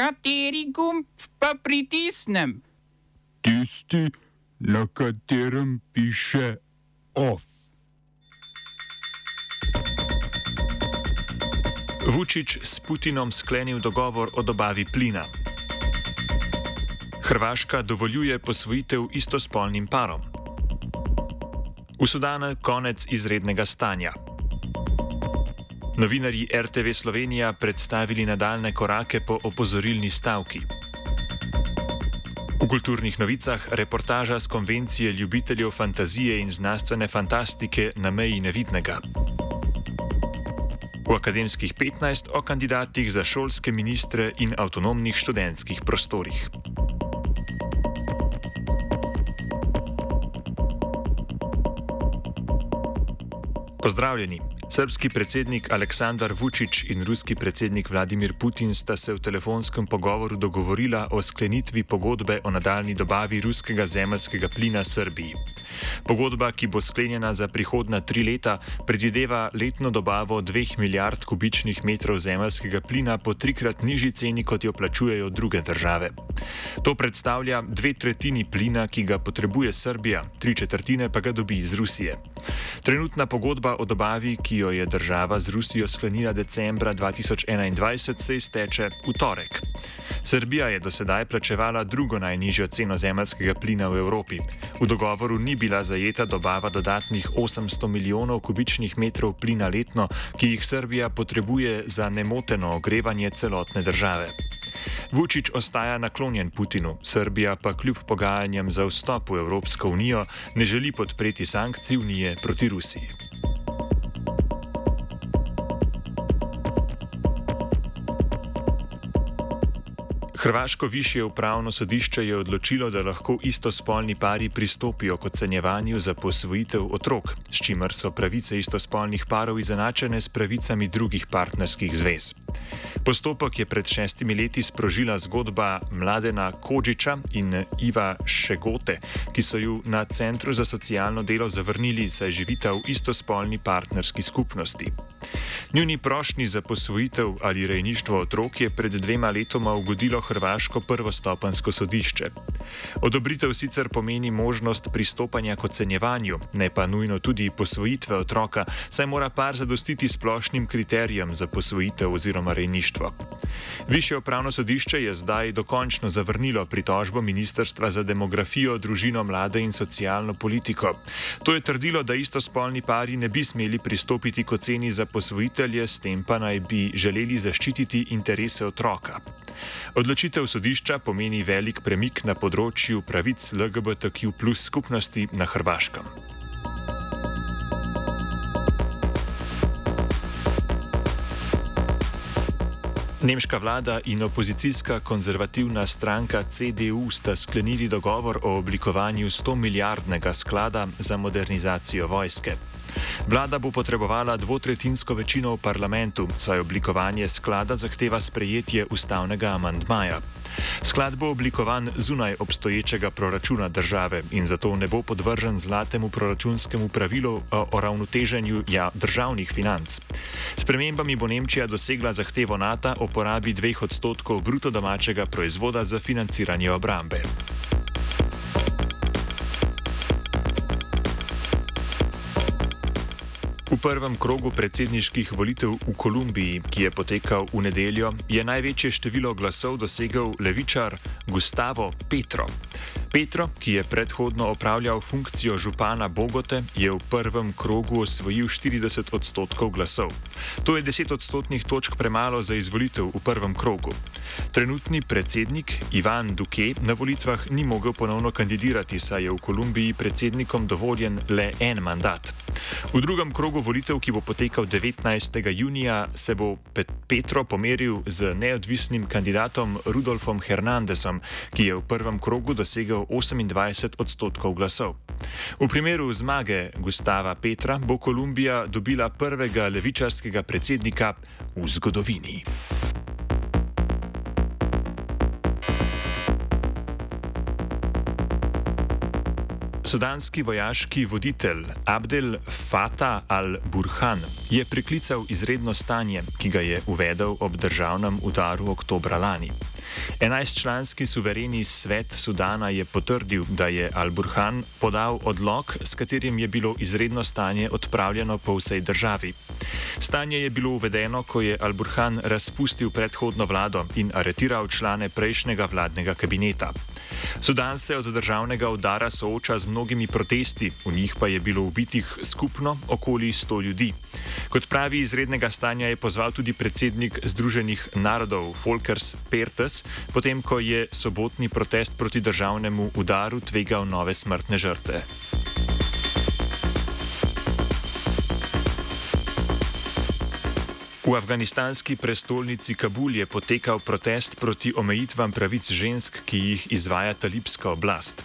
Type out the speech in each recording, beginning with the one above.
Kateri gumb pa pritisnem? Tisti, na katerem piše OF. Vučić s Putinom sklenil dogovor o dobavi plina. Hrvaška dovoljuje posvojitev istospolnim parom. V Sudanu konec izrednega stanja. Novinarji RTV Slovenija predstavili nadaljne korake po opozorilni stavki. V kulturnih novicah reportaža z konvencije ljubiteljev fantazije in znanstvene fantastike na meji nevidnega. V akademskih 15 o kandidatih za šolske ministre in avtonomnih študentskih prostorih. Pozdravljeni. Srpski predsednik Aleksandar Vučić in ruski predsednik Vladimir Putin sta se v telefonskem pogovoru dogovorila o sklenitvi pogodbe o nadaljni dobavi ruskega zemljskega plina Srbiji. Pogodba, ki bo sklenjena za prihodna tri leta, predvideva letno dobavo 2 milijard kubičnih metrov zemljskega plina po trikrat nižji ceni, kot jo plačujejo druge države. To predstavlja dve tretjini plina, ki ga potrebuje Srbija, tri četrtine pa ga dobi iz Rusije. Trenutna pogodba o dobavi, ki jo je država z Rusijo sklenila decembra 2021, se izteče v torek. Srbija je do sedaj plačevala drugo najnižjo ceno zemljskega plina v Evropi. V dogovoru ni bila zajeta dobava dodatnih 800 milijonov kubičnih metrov plina letno, ki jih Srbija potrebuje za nemoteno ogrevanje celotne države. Vučić ostaja naklonjen Putinu, Srbija pa kljub pogajanjem za vstop v Evropsko unijo ne želi podpreti sankcij Unije proti Rusiji. Hrvaško višje upravno sodišče je odločilo, da lahko istospolni pari pristopijo k ocenjevanju za posvojitev otrok, s čimer so pravice istospolnih parov izenačene s pravicami drugih partnerskih zvez. Postopek je pred šestimi leti sprožila zgodba Mladena Kođiča in Iva Šegote, ki so ju na Centru za socialno delo zavrnili, saj živita v istospolni partnerski skupnosti. Njuni prošnji za posvojitev ali rejništvo otrok je pred dvema letoma ugodilo Hrvaško prvostopansko sodišče. Odobritev sicer pomeni možnost pristopanja k ocenjevanju, ne pa nujno tudi posvojitve otroka, saj mora par zadostiti splošnim kriterijem za posvojitev oziroma rejništvo. Više upravno sodišče je zdaj dokončno zavrnilo pritožbo Ministrstva za demografijo, družino, mlade in socialno politiko. To je trdilo, da istospolni pari ne bi smeli pristopiti k oceni za posvojitelje, s tem pa naj bi želeli zaščititi interese otroka. Odločitev sodišča pomeni velik premik na področju pravic LGBTQ plus skupnosti na Hrvaškem. Nemška vlada in opozicijska konzervativna stranka CDU sta sklenili dogovor o oblikovanju 100 milijardnega sklada za modernizacijo vojske. Vlada bo potrebovala dvotretinsko večino v parlamentu, saj oblikovanje sklada zahteva sprejetje ustavnega amandmaja. Sklad bo oblikovan zunaj obstoječega proračuna države in zato ne bo podvržen zlatemu proračunskemu pravilu o ravnoteženju ja, državnih financ. S premembami bo Nemčija dosegla zahtevo NATO o porabi dveh odstotkov bruto domačega proizvoda za financiranje obrambe. V prvem krogu predsedniških volitev v Kolumbiji, ki je potekal v nedeljo, je največje število glasov dosegel levičar Gustavo Petro. Petro, ki je predhodno opravljal funkcijo župana Bogote, je v prvem krogu osvojil 40 odstotkov glasov. To je 10 odstotnih točk premalo za izvolitev v prvem krogu. Trenutni predsednik Ivan Duque na volitvah ni mogel ponovno kandidirati, saj je v Kolumbiji predsednikom dovoljen le en mandat. V drugem krogu volitev, ki bo potekal 19. junija, se bo Petro pomeril z neodvisnim kandidatom Rudolfom Hernandezom, ki je v prvem krogu dosegel 28 odstotkov glasov. V primeru zmage Gustava Petra bo Kolumbija dobila prvega levičarskega predsednika v zgodovini. Sudanski vojaški voditelj Abdel Fattah al-Burhan je priklical izredno stanje, ki ga je uvedel ob državnem udaru oktobra lani. Enajstčlanski suvereni svet Sudana je potrdil, da je Al-Burhan podal odlog, s katerim je bilo izredno stanje odpravljeno po vsej državi. Stanje je bilo uvedeno, ko je Al-Burhan razpustil predhodno vlado in aretiral člane prejšnjega vladnega kabineta. Sudan se od državnega udara sooča z mnogimi protesti, v njih pa je bilo ubitih skupno okoli 100 ljudi. Kot pravi, izrednega stanja je pozval tudi predsednik Združenih narodov Folkers Pertes, potem ko je sobotni protest proti državnemu udaru tvegal nove smrtne žrtve. V afganistanski prestolnici Kabul je potekal protest proti omejitvam pravic žensk, ki jih izvaja talibska oblast.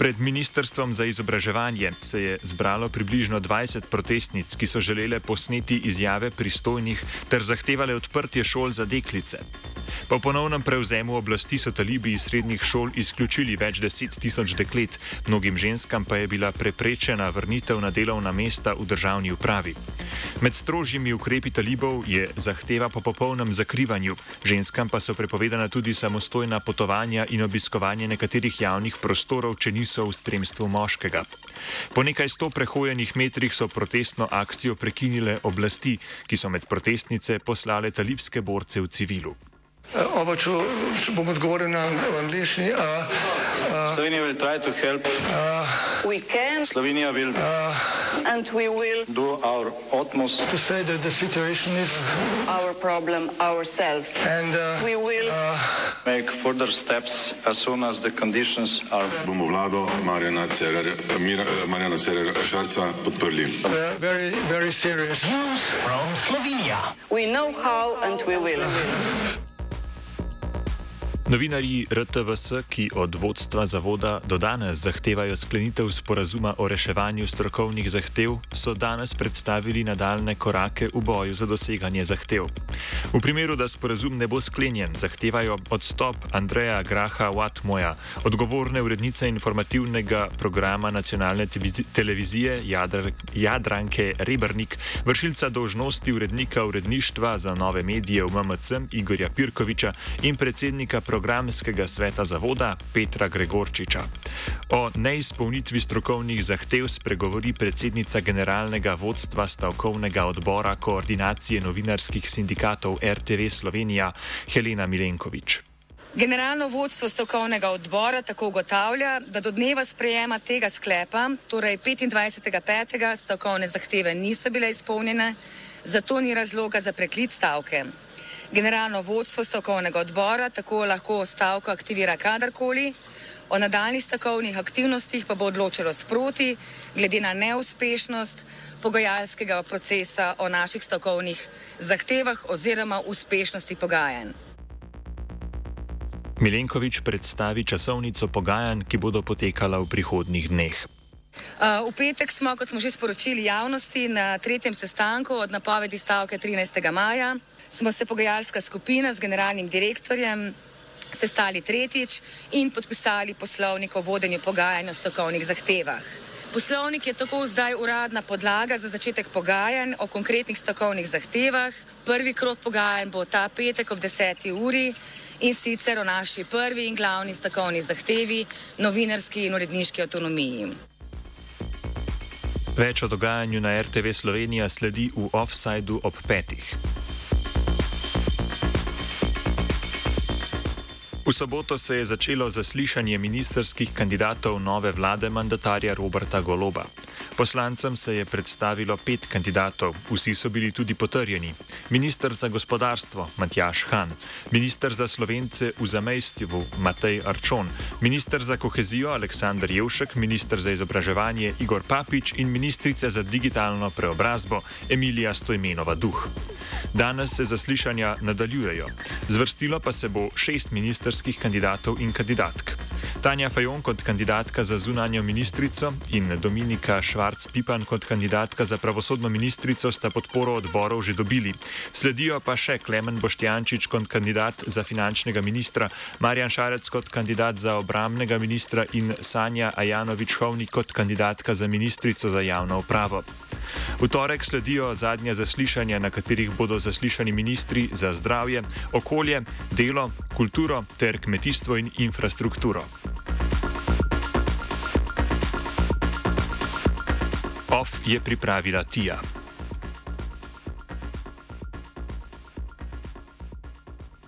Pred ministrstvom za izobraževanje se je zbralo približno 20 protestnic, ki so želele posneti izjave pristojnih ter zahtevale odprtje šol za deklice. Po ponovnem prevzemu oblasti so talibi iz srednjih šol izključili več deset tisoč deklet, mnogim ženskam pa je bila preprečena vrnitev na delovna mesta v državni upravi. Med strožjimi ukrepi talibov je zahteva po popolnem zakrivanju, ženskam pa so prepovedana tudi samostojna potovanja in obiskovanje nekaterih javnih prostorov, če niso v spremstvu moškega. Po nekaj sto prehojenih metrih so protestno akcijo prekinile oblasti, ki so med protestnice poslale talibske borce v civilu. Oba, če bom odgovoril na angliški. Slovenija will try to help. Uh, we can. Slovenija will. Uh, and we will. Do our utmost. To say that the situation is. Our problem ourselves. And uh, we will. Uh, make further steps as soon as the conditions are. Bomo vlado Marjana Cerer, Marjana Cerer Šarca podprli. Uh, very, very serious. From Slovenia. We know how and we will. Novinarji RTVS, ki od vodstva zavoda do danes zahtevajo sklenitev sporazuma o reševanju strokovnih zahtev, so danes predstavili nadaljne korake v boju za doseganje zahtev. V primeru, da sporazum ne bo sklenjen, zahtevajo odstop Andreja Graha Watmoja, odgovorne urednice informativnega programa nacionalne televizije Jadr Jadranke Rebrnik, vršilca dožnosti urednika uredništva za nove medije v MMC Igorja Pirkoviča in predsednika programa programskega sveta zavoda Petra Gregorčiča. O neizpolnitvi strokovnih zahtev spregovori predsednica generalnega vodstva stavkovnega odbora koordinacije novinarskih sindikatov RTV Slovenija Helena Milenkovič. Generalno vodstvo stavkovnega odbora tako ugotavlja, da do dneva sprejema tega sklepa, torej 25.5. stavkovne zahteve niso bile izpolnjene, zato ni razloga za preklic stavke. Generalno vodstvo stavkovnega odbora tako lahko stavko aktivira kadarkoli, o nadaljnih stavkovnih aktivnostih pa bo odločilo sproti, glede na neuspešnost pogajalskega procesa o naših stavkovnih zahtevah oziroma uspešnosti pogajanj. Milenkovič predstavi časovnico pogajanj, ki bodo potekala v prihodnih dneh. Uh, v petek smo, kot smo že sporočili javnosti, na tretjem sestanku od napovedi stavke 13. maja smo se pogajalska skupina z generalnim direktorjem sestali tretjič in podpisali poslovnik o vodenju pogajanj o strokovnih zahtevah. Poslovnik je tako zdaj uradna podlaga za začetek pogajanj o konkretnih strokovnih zahtevah. Prvi krok pogajanj bo ta petek ob 10. uri in sicer o naši prvi in glavni strokovni zahtevi, novinarski in uredniški avtonomiji. Več o dogajanju na RTV Slovenija sledi v offsajdu ob petih. V soboto se je začelo zaslišanje ministerskih kandidatov nove vlade mandatarja Roberta Goloba. Poslancem se je predstavilo pet kandidatov, vsi so bili tudi potrjeni. Ministr za gospodarstvo Matjaš Han, ministr za slovence v zamestju Matej Arčon, ministr za kohezijo Aleksandr Jevšek, ministr za izobraževanje Igor Papič in ministrica za digitalno preobrazbo Emilija Stojmenova Duh. Danes se zaslišanja nadaljujejo. Zvrstilo pa se bo šest ministerskih kandidatov in kandidatk. Tanja Fajon kot kandidatka za zunanjo ministrico in Dominika Švarc-Pipan kot kandidatka za pravosodno ministrico sta podporo odborov že dobili. Sledijo pa še Klemen Boštjančič kot kandidat za finančnega ministra, Marjan Šarec kot kandidat za obramnega ministra in Sanja Ajanovič-Hovnik kot kandidatka za ministrico za javno upravo. V torek sledijo zadnja zaslišanja, na katerih bodo zaslišani ministri za zdravje, okolje, delo, kulturo ter kmetijstvo in infrastrukturo. OF je pripravila Tija.